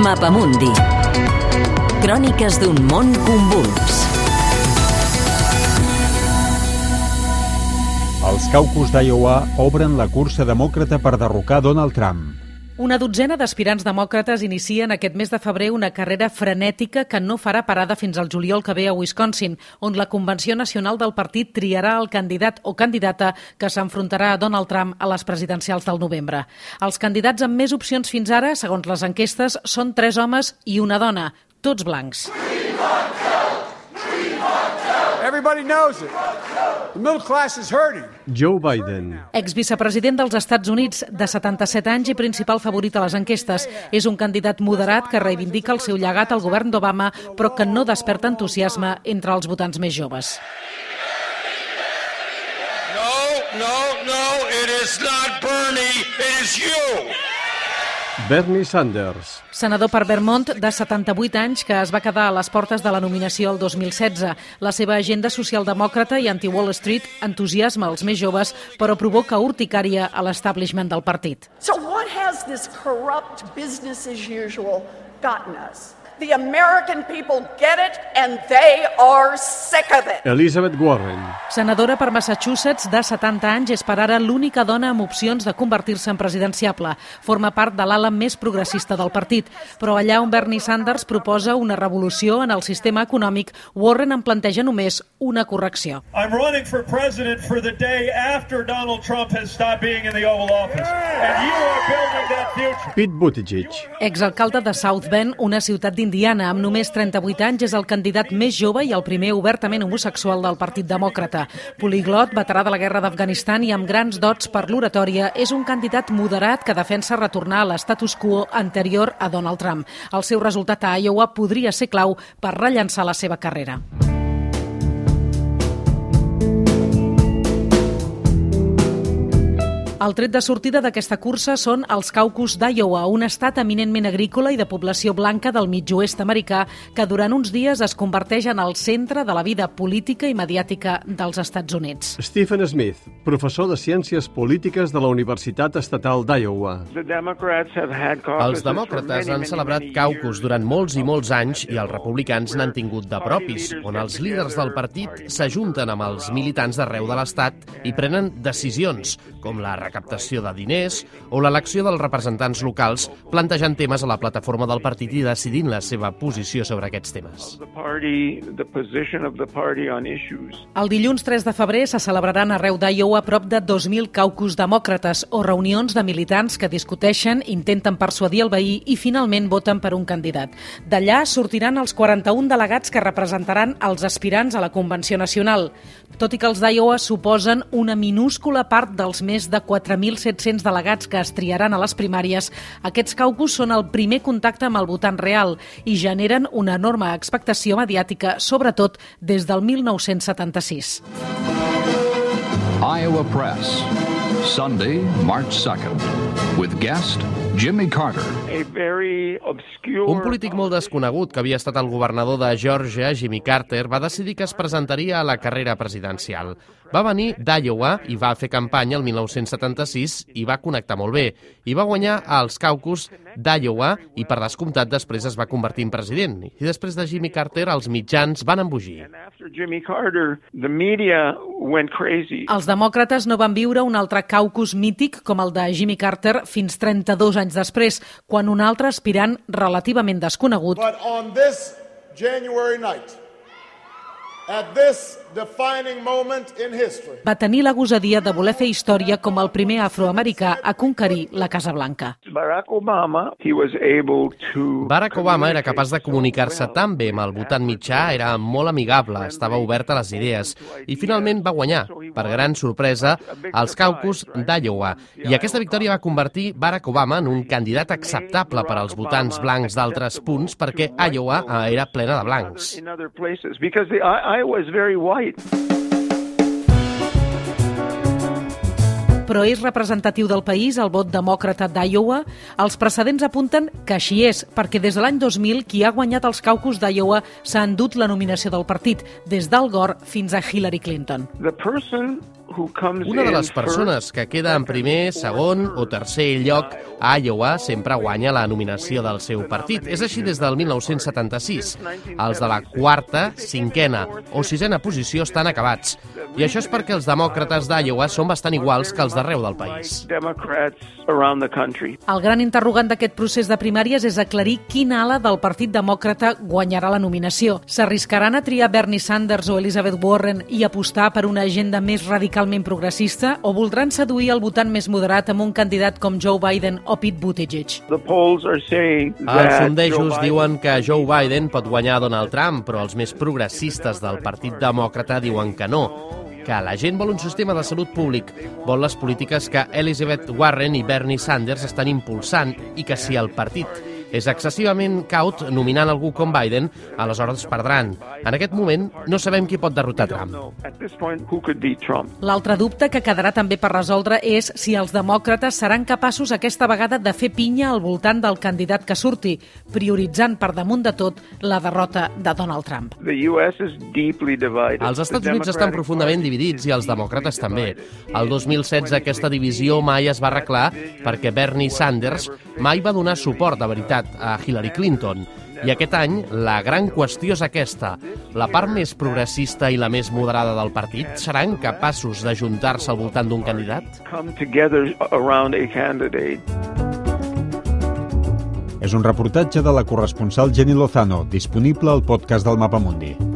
Mapamundi. Cròniques d'un món convuls. Els caucus d'Iowa obren la cursa demòcrata per derrocar Donald Trump. Una dotzena d'aspirants demòcrates inicien aquest mes de febrer una carrera frenètica que no farà parada fins al juliol que ve a Wisconsin, on la Convenció Nacional del Partit triarà el candidat o candidata que s'enfrontarà a Donald Trump a les presidencials del novembre. Els candidats amb més opcions fins ara, segons les enquestes, són tres homes i una dona, tots blancs. Everybody knows it. The middle class is hurting. Joe Biden. Exvicepresident dels Estats Units, de 77 anys i principal favorit a les enquestes, és un candidat moderat que reivindica el seu llegat al govern d'Obama, però que no desperta entusiasme entre els votants més joves. No, no, no, it is not Bernie, it is you. Bernie Sanders. Senador per Vermont, de 78 anys, que es va quedar a les portes de la nominació el 2016. La seva agenda socialdemòcrata i anti-Wall Street entusiasma els més joves, però provoca urticària a l'establishment del partit. So what has this corrupt business as usual gotten us? The American people get it and they are sick of it. Elizabeth Warren. Senadora per Massachusetts, de 70 anys, és per ara l'única dona amb opcions de convertir-se en presidenciable. Forma part de l'ala més progressista del partit. Però allà on Bernie Sanders proposa una revolució en el sistema econòmic, Warren en planteja només una correcció. I'm running for president for the day after Donald Trump has stopped being in the Oval Office. And you are building that future. Pete Buttigieg. Exalcalde de South Bend, una ciutat d'Indiana, amb només 38 anys, és el candidat més jove i el primer obertament homosexual del Partit Demòcrata. Poliglot, veterà de la guerra d'Afganistan i amb grans dots per l'oratòria, és un candidat moderat que defensa retornar a l'estatus quo anterior a Donald Trump. El seu resultat a Iowa podria ser clau per rellançar la seva carrera. El tret de sortida d'aquesta cursa són els caucus d'Iowa, un estat eminentment agrícola i de població blanca del mig-oest americà que durant uns dies es converteix en el centre de la vida política i mediàtica dels Estats Units. Stephen Smith, professor de Ciències Polítiques de la Universitat Estatal d'Iowa. Els demòcrates han celebrat caucus durant molts i molts anys i els republicans n'han tingut de propis, on els líders del partit s'ajunten amb els militants d'arreu de l'Estat i prenen decisions, com la recaptació de diners o l'elecció dels representants locals, plantejant temes a la plataforma del partit i decidint la seva posició sobre aquests temes. El dilluns 3 de febrer se celebraran arreu d'Iowa prop de 2.000 caucus demòcrates o reunions de militants que discuteixen, intenten persuadir el veí i finalment voten per un candidat. D'allà sortiran els 41 delegats que representaran els aspirants a la Convenció Nacional. Tot i que els d'Iowa suposen una minúscula part dels més de 4.700 delegats que es triaran a les primàries, aquests caucus són el primer contacte amb el votant real i generen una enorme expectació mediàtica, sobretot des del 1976. Iowa Press, Sunday, March 2nd, with guest Jimmy Carter. Un polític molt desconegut que havia estat el governador de Georgia, Jimmy Carter, va decidir que es presentaria a la carrera presidencial. Va venir d'Iowa i va fer campanya el 1976 i va connectar molt bé. I va guanyar als caucus d'Iowa i per descomptat després es va convertir en president. I després de Jimmy Carter els mitjans van embogir. Els demòcrates no van viure un altre caucus mític com el de Jimmy Carter fins 32 anys després, quan un altre aspirant relativament desconegut But on this January night, at this defining moment in history, va tenir la gosadia de voler fer història com el primer afroamericà a conquerir la Casa Blanca. Barack Obama, he was able to Barack Obama era capaç de comunicar-se tan bé amb el votant mitjà, era molt amigable, estava obert a les idees i finalment va guanyar, per gran sorpresa, els caucus d'Iowa. I aquesta victòria va convertir Barack Obama en un candidat acceptable per als votants blancs d'altres punts perquè Iowa era plena de blancs. Iowa is very white. Però és representatiu del país el vot demòcrata d'Iowa? Els precedents apunten que així és, perquè des de l'any 2000 qui ha guanyat els caucus d'Iowa s'ha endut la nominació del partit, des d'Al Gore fins a Hillary Clinton. The person Una de les persones que queda en primer, segon o tercer lloc a Iowa sempre guanya la nominació del seu partit. És així des del 1976. Els de la quarta, cinquena o sisena posició estan acabats. I això és perquè els demòcrates d'Iowa són bastant iguals que els d'arreu del país. El gran interrogant d'aquest procés de primàries és aclarir quina ala del Partit Demòcrata guanyarà la nominació. S'arriscaran a triar Bernie Sanders o Elizabeth Warren i apostar per una agenda més radicalment progressista o voldran seduir el votant més moderat amb un candidat com Joe Biden o Pete Buttigieg? Els sondejos diuen que Joe Biden pot guanyar Donald Trump, però els més progressistes del Partit Demòcrata diuen que no que la gent vol un sistema de salut públic, vol les polítiques que Elizabeth Warren i Bernie Sanders estan impulsant i que si el partit és excessivament caut nominant algú com Biden, aleshores perdran. En aquest moment no sabem qui pot derrotar Trump. L'altre dubte que quedarà també per resoldre és si els demòcrates seran capaços aquesta vegada de fer pinya al voltant del candidat que surti, prioritzant per damunt de tot la derrota de Donald Trump. Els Estats Units estan profundament dividits i els demòcrates també. El 2016 aquesta divisió mai es va arreglar perquè Bernie Sanders mai va donar suport de veritat candidat a Hillary Clinton. I aquest any la gran qüestió és aquesta. La part més progressista i la més moderada del partit seran capaços d'ajuntar-se al voltant d'un candidat? És un reportatge de la corresponsal Jenny Lozano, disponible al podcast del Mapamundi.